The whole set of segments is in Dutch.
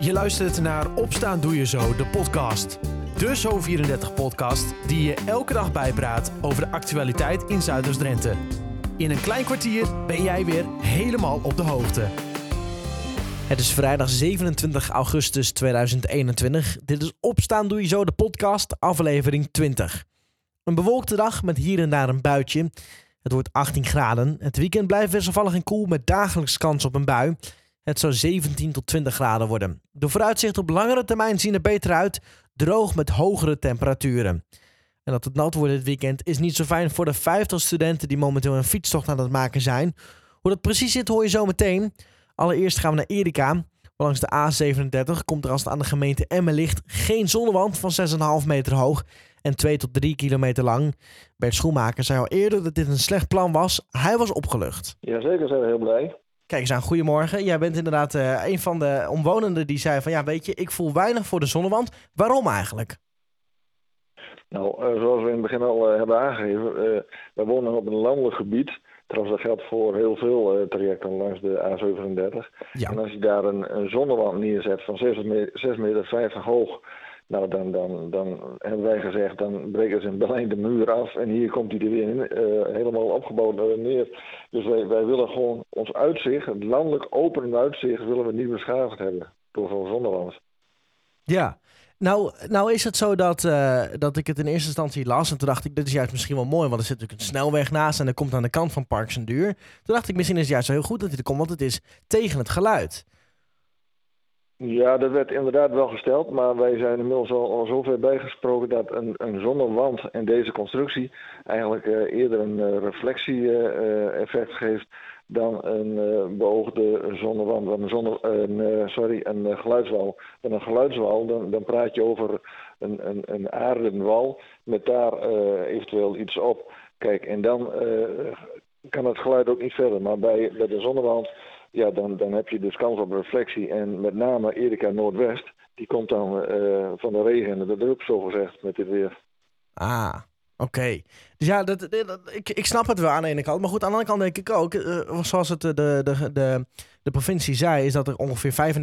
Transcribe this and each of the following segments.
Je luistert naar Opstaan Doe Je Zo, de podcast. De Zo34-podcast die je elke dag bijpraat over de actualiteit in Zuiders-Drenthe. In een klein kwartier ben jij weer helemaal op de hoogte. Het is vrijdag 27 augustus 2021. Dit is Opstaan Doe Je Zo, de podcast, aflevering 20. Een bewolkte dag met hier en daar een buitje. Het wordt 18 graden. Het weekend blijft wisselvallig en koel met dagelijks kans op een bui. Het zou 17 tot 20 graden worden. De vooruitzichten op langere termijn zien er beter uit. Droog met hogere temperaturen. En dat het nat wordt dit weekend is niet zo fijn voor de 50 studenten die momenteel een fietstocht aan het maken zijn. Hoe dat precies zit hoor je zo meteen. Allereerst gaan we naar Erika. Langs de A37 komt er als het aan de gemeente Emmen ligt geen zonnewand van 6,5 meter hoog en 2 tot 3 kilometer lang. Bert Schoenmaker zei al eerder dat dit een slecht plan was. Hij was opgelucht. Jazeker, zijn we heel blij. Kijk eens aan, goedemorgen. Jij bent inderdaad uh, een van de omwonenden die zei van... ja, weet je, ik voel weinig voor de zonnewand. Waarom eigenlijk? Nou, uh, zoals we in het begin al uh, hebben aangegeven... wij wonen op een landelijk gebied... Trouwens, dat geldt voor heel veel trajecten langs de A37. Ja. En als je daar een, een zonnewand neerzet van 6,50 meter, meter hoog... Nou, dan, dan, dan hebben wij gezegd, dan breken ze in Berlijn de muur af en hier komt hij er weer in, uh, helemaal opgebouwd neer. Dus wij, wij willen gewoon ons uitzicht, het landelijk open uitzicht, willen we niet beschadigd hebben door Van Zonderland. Ja, nou, nou is het zo dat, uh, dat ik het in eerste instantie las en toen dacht ik, dit is juist misschien wel mooi, want er zit natuurlijk een snelweg naast en er komt aan de kant van Parks en Duur. Toen dacht ik, misschien is het juist heel goed dat hij er komt, want het is tegen het geluid. Ja, dat werd inderdaad wel gesteld, maar wij zijn inmiddels al, al zover bijgesproken dat een, een zonnewand in deze constructie eigenlijk uh, eerder een uh, reflectie-effect uh, geeft dan een beoogde zonnewand. Want een, zonne, sorry, een geluidswal. Met een geluidswal, dan, dan praat je over een, een, een aarden wal met daar eventueel iets op. Kijk, en dan kan het geluid ook niet verder. Maar bij, bij de zonnewand ja, dan, dan heb je dus kans op reflectie. En met name Erika Noordwest, die komt dan uh, van de regen en de drup, zo gezegd, met dit weer. Ah, oké. Dus ja, dat, ik, ik snap het wel aan de ene kant. Maar goed, aan de andere kant denk ik ook, uh, zoals het de, de, de, de provincie zei, is dat er ongeveer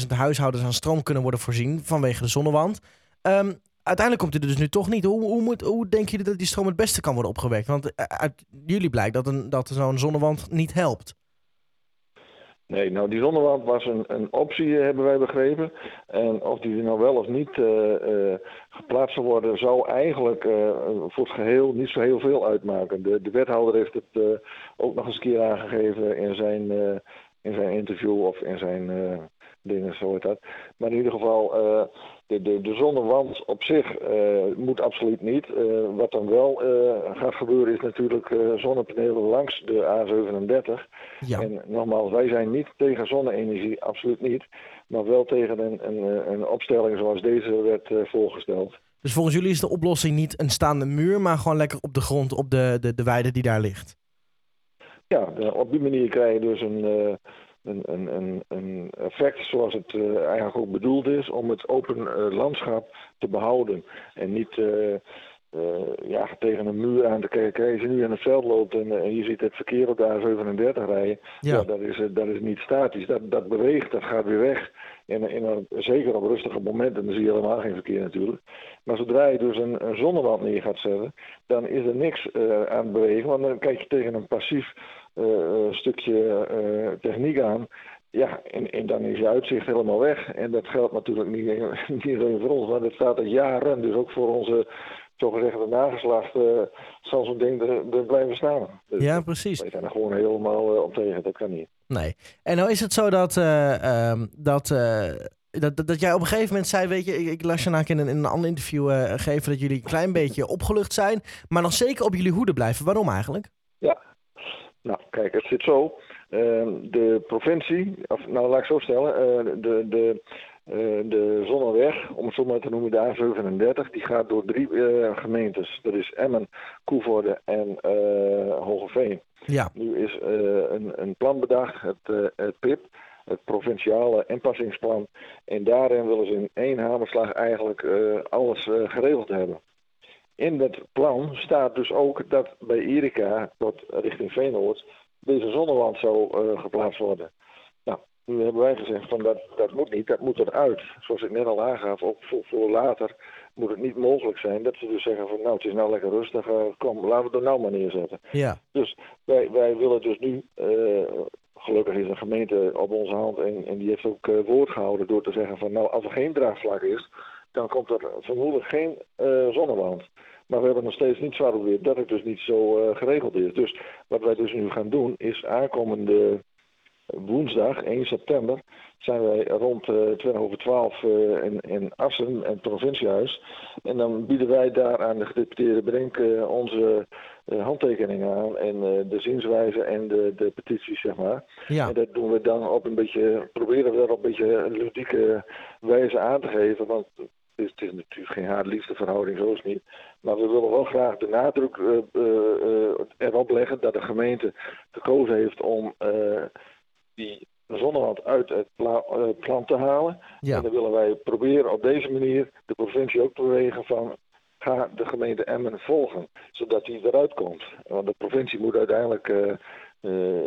35.000 huishoudens aan stroom kunnen worden voorzien vanwege de zonnewand. Um, uiteindelijk komt er dus nu toch niet. Hoe, hoe, moet, hoe denken jullie dat die stroom het beste kan worden opgewekt? Want uit jullie blijkt dat, een, dat zo'n zonnewand niet helpt. Nee, nou die zonnewand was een, een optie, eh, hebben wij begrepen. En of die nou wel of niet uh, uh, geplaatst zou worden, zou eigenlijk voor het geheel niet zo heel veel uitmaken. De, de wethouder heeft het ook nog eens een keer aangegeven in zijn, in zijn interview of in zijn dingen, zo heet dat. Maar in ieder geval, de, de, de zonnewand op zich moet absoluut niet. wat dan wel gaat gebeuren is natuurlijk zonnepanelen langs de A37. Ja. En nogmaals, wij zijn niet tegen zonne-energie, absoluut niet. Maar wel tegen een, een, een opstelling zoals deze werd voorgesteld. Dus volgens jullie is de oplossing niet een staande muur, maar gewoon lekker op de grond, op de, de, de weide die daar ligt? Ja, op die manier krijg je dus een, een, een, een, effect zoals het uh, eigenlijk ook bedoeld is, om het open landschap te behouden. En niet uh, ja, tegen een muur aan te kijken. Als je nu in het veld loopt en, uh, je ziet het verkeer op de A37 rijden, ja. ja dat, is, uh, dat is niet statisch. Dat, dat beweegt, dat gaat weer weg. En, in een, zeker op rustige momenten, dan zie je helemaal geen verkeer natuurlijk. Maar zodra je dus een, een zonnewand neer gaat zetten, dan is er niks aan het bewegen. Want dan kijk je tegen een passief stukje techniek aan. Ja, en, en, dan is je uitzicht helemaal weg. En dat geldt natuurlijk niet, niet alleen voor ons, maar dat staat er jaren. Dus ook voor onze zogezegd de nageslacht uh, zal zo'n ding er, er, blijven staan. Dus ja, precies. Wij zijn er gewoon helemaal uh, op tegen, dat kan niet. Nee. En nou is het zo dat, uh, um, dat, dat, dat, dat, jij op een gegeven moment zei, weet je, ik, ik las je in een, in een ander interview geven dat jullie een klein beetje opgelucht zijn, maar nog zeker op jullie hoede blijven. Waarom eigenlijk? Ja, nou kijk, het zit zo. Ehm, de provincie, of nou laat ik zo stellen, de, de de Zonneweg, om het zo maar te noemen, de A37, die gaat door drie uh, gemeentes. Dat is Emmen, Koevoorde en uh, Hogeveen. Ja. Nu is een, een, plan bedacht, het, het PIP, het provinciale inpassingsplan. En daarin willen ze in één hamerslag eigenlijk alles geregeld hebben. In dat plan staat dus ook dat bij Erika, tot richting Veenoord, deze zonnewand zou geplaatst worden. Nu hebben wij gezegd van dat, dat moet niet, dat moet eruit. Zoals ik net al aangaf, ook voor, voor later moet het niet mogelijk zijn dat ze dus zeggen van nou het is nou lekker rustig, uh, kom laten we het er nou maar neerzetten. Ja. Dus wij, wij willen dus nu, uh, gelukkig is de gemeente op onze hand en, en die heeft ook uh, woord gehouden door te zeggen van nou als er geen draagvlak is, dan komt er vermoedelijk geen zonnewand. Maar we hebben nog steeds niet zwaar weer dat het dus niet zo geregeld is. Dus wat wij dus nu gaan doen is aankomende woensdag 1 september zijn wij rond uh, 20 over 12 uh, in, in Assen, het provinciehuis. En dan bieden wij daar aan de gedeputeerde Brink uh, onze handtekeningen aan en de zienswijze en de, de petities, zeg maar. Ja. En dat doen we dan op een beetje, proberen we dat op een beetje ludieke wijze aan te geven. Want het is, het is natuurlijk geen haat-liefdeverhouding, zo is het niet. Maar we willen wel graag de nadruk erop leggen dat de gemeente gekozen heeft om die zonnewand uit het pla uh, plan te halen. Ja. En dan willen wij proberen op deze manier de provincie ook te bewegen van ga de gemeente Emmen volgen, zodat die eruit komt. Want de provincie moet uiteindelijk uh, uh,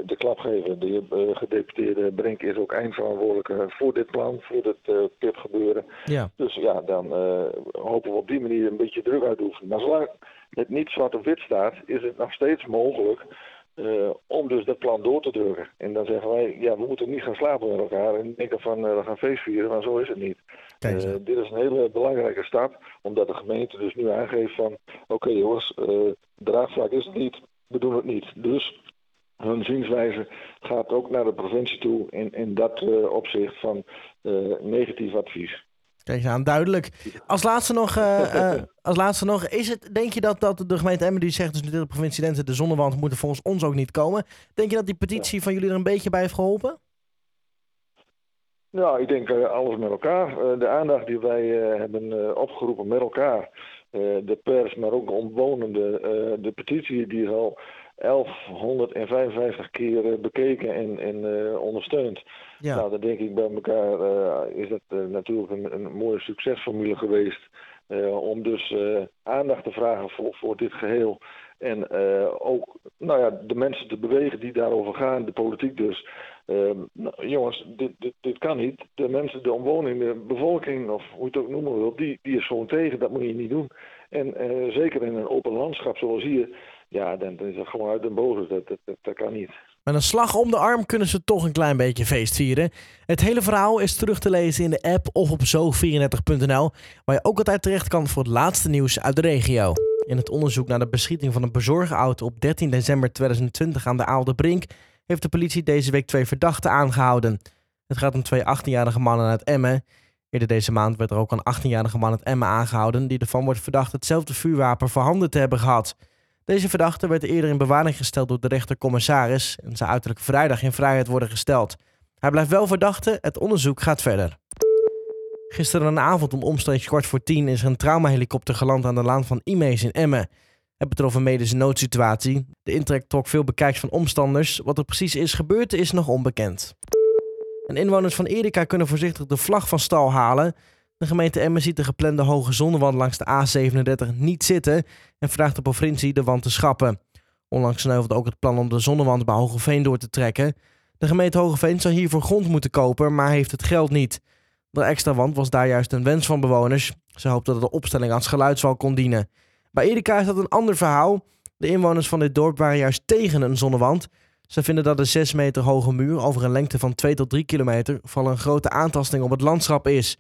de klap geven. De gedeputeerde Brink is ook eindverantwoordelijk voor dit plan, voor dit PIP gebeuren. Ja. Dus ja, dan hopen we op die manier een beetje druk uit te oefenen. Maar zolang het niet zwart op wit staat, is het nog steeds mogelijk uh, om dus dat plan door te drukken. En dan zeggen wij, ja, we moeten niet gaan slapen met elkaar en denken van uh, we gaan feest vieren, maar zo is het niet. Uh, dit is een hele belangrijke stap, omdat de gemeente dus nu aangeeft van oké okay, jongens, draagvlak is het niet, we doen het niet. Dus hun zienswijze gaat ook naar de provincie toe in, in dat opzicht van negatief advies. Kijk aan, duidelijk. Als laatste nog, uh, uh, als laatste nog is het, denk je dat, dat de gemeente Emmen die zegt dus de provincie Drenthe de zonnewand moeten volgens ons ook niet komen. Denk je dat die petitie van jullie er een beetje bij heeft geholpen? Nou, ik denk uh, alles met elkaar. de aandacht die wij hebben opgeroepen met elkaar, de pers, maar ook de omwonenden, de petitie die al 1155 keer bekeken en, en uh, ondersteund. Ja. Nou, dan denk ik bij elkaar uh, is dat uh, natuurlijk een, een, mooie succesformule geweest. om dus aandacht te vragen voor, voor dit geheel. En ook nou ja, de mensen te bewegen die daarover gaan, de politiek dus. Nou, jongens, dit, dit, dit kan niet. De mensen, de omwoning, de bevolking, of hoe je het ook noemen wil, die, die is gewoon tegen. Dat moet je niet doen. En zeker in een open landschap zoals hier ja, dan, is dat gewoon uit de boze. Dat, dat, dat, kan niet. Met een slag om de arm kunnen ze toch een klein beetje feest vieren. Het hele verhaal is terug te lezen in de app of op zo34.nl, waar je ook altijd terecht kan voor het laatste nieuws uit de regio. In het onderzoek naar de beschieting van een bezorgauto op 13 december 2020 aan de Aalde Brink heeft de politie deze week twee verdachten aangehouden. Het gaat om twee 18-jarige mannen uit Emmen. Eerder deze maand werd er ook een 18-jarige man uit Emmen aangehouden die ervan wordt verdacht hetzelfde vuurwapen voorhanden te hebben gehad. Deze verdachte werd eerder in bewaring gesteld door de rechter-commissaris en zou uiterlijk vrijdag in vrijheid worden gesteld. Hij blijft wel verdachte, het onderzoek gaat verder. Gisteren een avond om omstreeks kwart voor tien is een traumahelikopter geland aan de laan van Imees in Emmen. Het betrof een medische noodsituatie. De intrek trok veel bekijks van omstanders. Wat er precies is gebeurd is nog onbekend. En inwoners van Erika kunnen voorzichtig de vlag van stal halen. De gemeente Emmen ziet de geplande hoge zonnewand langs de A37 niet zitten en vraagt de provincie de wand te schrappen. Onlangs sneuvelde ook het plan om de zonnewand bij Hogeveen door te trekken. De gemeente Hogeveen zou hiervoor grond moeten kopen, maar heeft het geld niet. De extra wand was daar juist een wens van bewoners. Ze hoopten dat de opstelling als geluidswal kon dienen. Bij Erika is dat een ander verhaal. De inwoners van dit dorp waren juist tegen een zonnewand. Ze vinden dat de 6 meter hoge muur over een lengte van 2 tot 3 kilometer vooral een grote aantasting op het landschap is.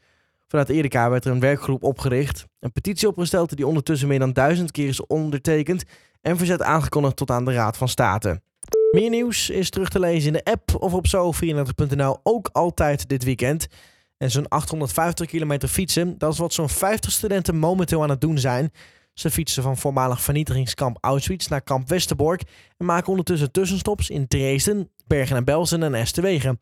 Vanuit Erika werd er een werkgroep opgericht, een petitie opgesteld die ondertussen meer dan duizend keer is ondertekend en verzet aangekondigd tot aan de Raad van State. Meer nieuws is terug te lezen in de app of op zo34.nl ook altijd dit weekend. En zo'n 850 kilometer fietsen, dat is wat zo'n 50 studenten momenteel aan het doen zijn. Ze fietsen van voormalig vernietigingskamp Auschwitz naar kamp Westerbork en maken ondertussen tussenstops in Dresden, Bergen en Belsen en Esterwegen.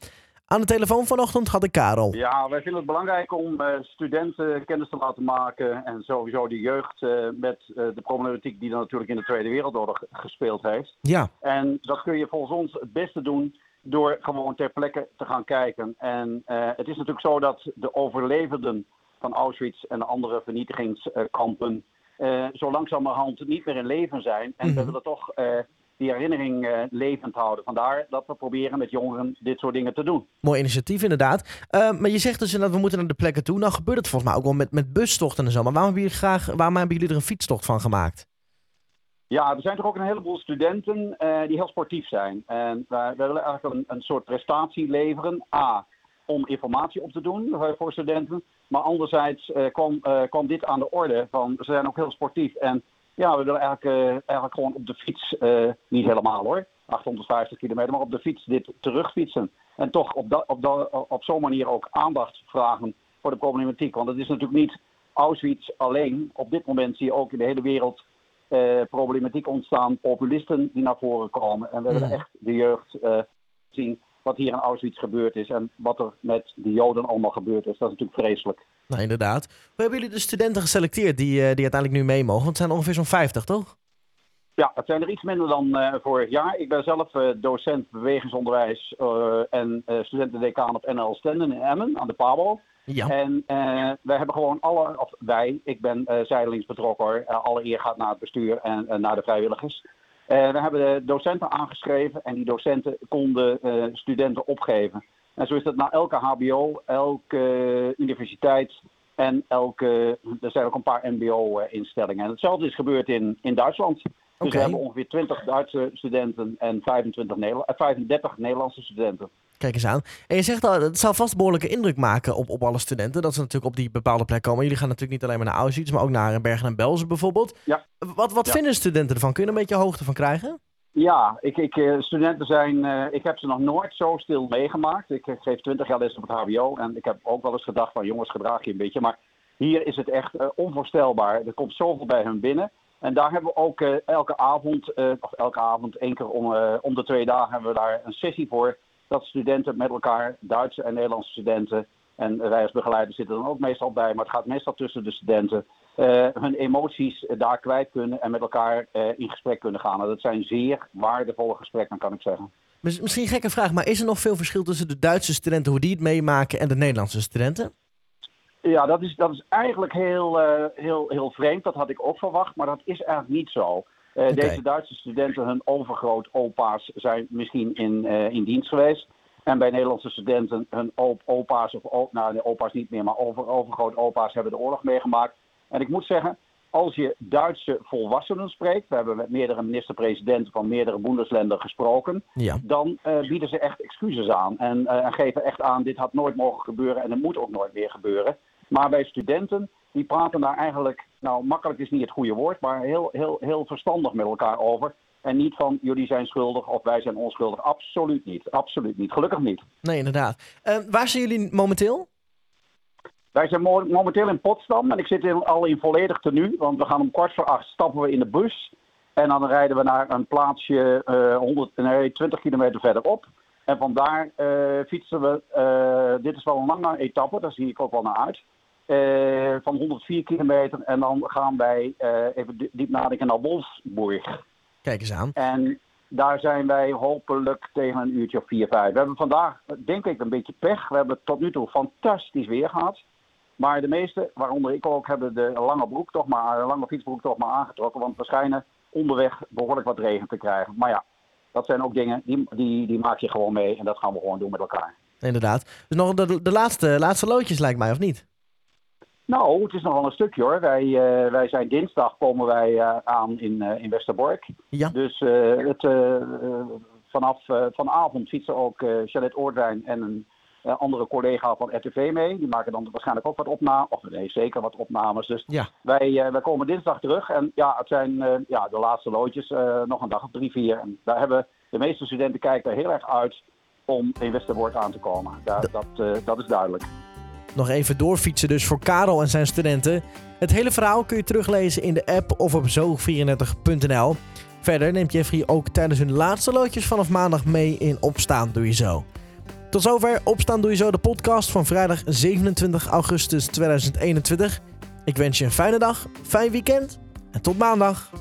Aan de telefoon vanochtend had ik Karel. Ja, wij vinden het belangrijk om uh, studenten kennis te laten maken en sowieso de jeugd uh, met uh, de problematiek die er natuurlijk in de Tweede Wereldoorlog gespeeld heeft. Ja. En dat kun je volgens ons het beste doen door gewoon ter plekke te gaan kijken. En het is natuurlijk zo dat de overlevenden van Auschwitz en de andere vernietigingskampen zo langzamerhand niet meer in leven zijn. En Mhm. we willen toch die herinnering uh, levend houden. Vandaar dat we proberen met jongeren dit soort dingen te doen. Mooi initiatief inderdaad. Uh, maar je zegt dus dat we moeten naar de plekken toe. Nou gebeurt het volgens mij ook wel met, met bustochten en zo. Maar waarom hebben, jullie graag, waarom hebben jullie er een fietstocht van gemaakt? Ja, er zijn toch ook een heleboel studenten uh, die heel sportief zijn. En wij willen eigenlijk een, een soort prestatie leveren. A, om informatie op te doen voor studenten. Maar anderzijds kwam, kwam dit aan de orde van ze zijn ook heel sportief. En ja, we willen eigenlijk, uh, eigenlijk gewoon op de fiets, uh, niet helemaal hoor, 850 kilometer, maar op de fiets dit terugfietsen. En toch op, op, op zo'n manier ook aandacht vragen voor de problematiek. Want het is natuurlijk niet Auschwitz alleen. Op dit moment zie je ook in de hele wereld uh, problematiek ontstaan, populisten die naar voren komen. En we willen echt de jeugd zien wat hier in Auschwitz gebeurd is en wat er met de Joden allemaal gebeurd is. Dat is natuurlijk vreselijk. Nou, inderdaad. Hoe hebben jullie de studenten geselecteerd die, uh, die uiteindelijk nu mee mogen? Want het zijn ongeveer zo'n 50, toch? Ja, het zijn er iets minder dan uh, vorig jaar. Ik ben zelf uh, docent bewegingsonderwijs en studentendecaan op NL Stenden in Emmen aan de PABO. Ja. En wij hebben gewoon alle, of wij, ik ben zijdelings betrokken hoor. alle eer gaat naar het bestuur en naar de vrijwilligers. Uh, we hebben de docenten aangeschreven en die docenten konden uh, studenten opgeven. En zo is dat na elke HBO, elke universiteit en elke. Er zijn ook een paar MBO-instellingen. En hetzelfde is gebeurd in, in Duitsland. Dus okay. we hebben ongeveer 20 Duitse studenten en 25 Nederla 35 Nederlandse studenten. Kijk eens aan. En je zegt al, het zal vast behoorlijke indruk maken op, op alle studenten. Dat ze natuurlijk op die bepaalde plek komen. Jullie gaan natuurlijk niet alleen maar naar Auschwitz, maar ook naar Bergen en Belsen bijvoorbeeld. Ja. Wat, wat vinden studenten ervan? Kun je er een beetje hoogte van krijgen? Ja, ik, ik, eh, studenten zijn. Uh, ik heb ze nog nooit zo stil meegemaakt. Ik geef 20 jaar les op het HBO. En ik heb ook wel eens gedacht van jongens, gedraag je een beetje. Maar hier is het echt onvoorstelbaar. Er komt zoveel bij hun binnen. En daar hebben we ook elke avond, of elke avond, één keer om, om de twee dagen, hebben we daar een sessie voor dat studenten met elkaar, Duitse en Nederlandse studenten, en wij als begeleider zitten dan ook meestal bij, maar het gaat meestal tussen de studenten, uh, hun emoties daar kwijt kunnen en met elkaar uh, in gesprek kunnen gaan. En dat zijn zeer waardevolle gesprekken, kan ik zeggen. Misschien een gekke vraag, maar is er nog veel verschil tussen de Duitse studenten, hoe die het meemaken, en de Nederlandse studenten? Ja, dat is, dat is eigenlijk heel, uh, heel, heel vreemd. Dat had ik ook verwacht, maar dat is eigenlijk niet zo. Okay. Deze Duitse studenten, hun overgroot opa's zijn misschien in, in dienst geweest. En bij Nederlandse studenten, hun op opa's, of nou de opa's niet meer, maar over, overgroot opa's hebben de oorlog meegemaakt. En ik moet zeggen, als je Duitse volwassenen spreekt, we hebben met meerdere minister-presidenten van meerdere Bundesländer gesproken, ja. dan uh, bieden ze echt excuses aan en, en geven echt aan, dit had nooit mogen gebeuren en het moet ook nooit meer gebeuren. Maar bij studenten die praten daar eigenlijk, nou makkelijk is niet het goede woord, maar heel, heel, heel verstandig met elkaar over. En niet van jullie zijn schuldig of wij zijn onschuldig. Absoluut niet. Absoluut niet. Gelukkig niet. Nee, inderdaad. Uh, waar zijn jullie momenteel? Wij zijn mo momenteel in Potsdam en ik zit in, al in volledig tenue. Want we gaan om kwart voor acht stappen we in de bus. En dan rijden we naar een plaatsje uh, 100, nee, 20 kilometer verderop. En vandaar uh, fietsen we. Uh, dit is wel een lange etappe, daar zie ik ook wel naar uit. Van 104 kilometer. En dan gaan wij even diep nadenken naar Wolfsburg. Kijk eens aan. En daar zijn wij hopelijk tegen een uurtje of 4, 5. We hebben vandaag, denk ik, een beetje pech. We hebben tot nu toe fantastisch weer gehad. Maar de meeste, waaronder ik ook, hebben de lange broek toch maar, de lange fietsbroek toch maar aangetrokken. Want we schijnen onderweg behoorlijk wat regen te krijgen. Maar ja, dat zijn ook dingen, die, die, die maak je gewoon mee. En dat gaan we gewoon doen met elkaar. Inderdaad. Dus nog de, de laatste, laatste loodjes lijkt mij, of niet? Nou, het is nog wel een stukje hoor. Wij, uh, wij zijn dinsdag komen wij uh, aan in, uh, in Westerbork. Ja. Dus het, vanaf vanavond fietsen ook Charlotte Oordwijn en een andere collega van RTV mee. Die maken dan waarschijnlijk ook wat opnames. Of nee, zeker wat opnames. Dus ja. wij, wij komen dinsdag terug. En ja, het zijn ja, de laatste loodjes nog een dag of drie, vier. En daar hebben de meeste studenten kijken er heel erg uit om in Westerbork aan te komen. Daar, dat, dat is duidelijk. Nog even doorfietsen dus voor Karel en zijn studenten. Het hele verhaal kun je teruglezen in de app of op zo34.nl. Verder neemt Jeffrey ook tijdens hun laatste loodjes vanaf maandag mee in Opstaan Doe Je Zo. Tot zover Opstaan Doe Je Zo, de podcast van vrijdag 27 augustus 2021. Ik wens je een fijne dag, fijn weekend en tot maandag.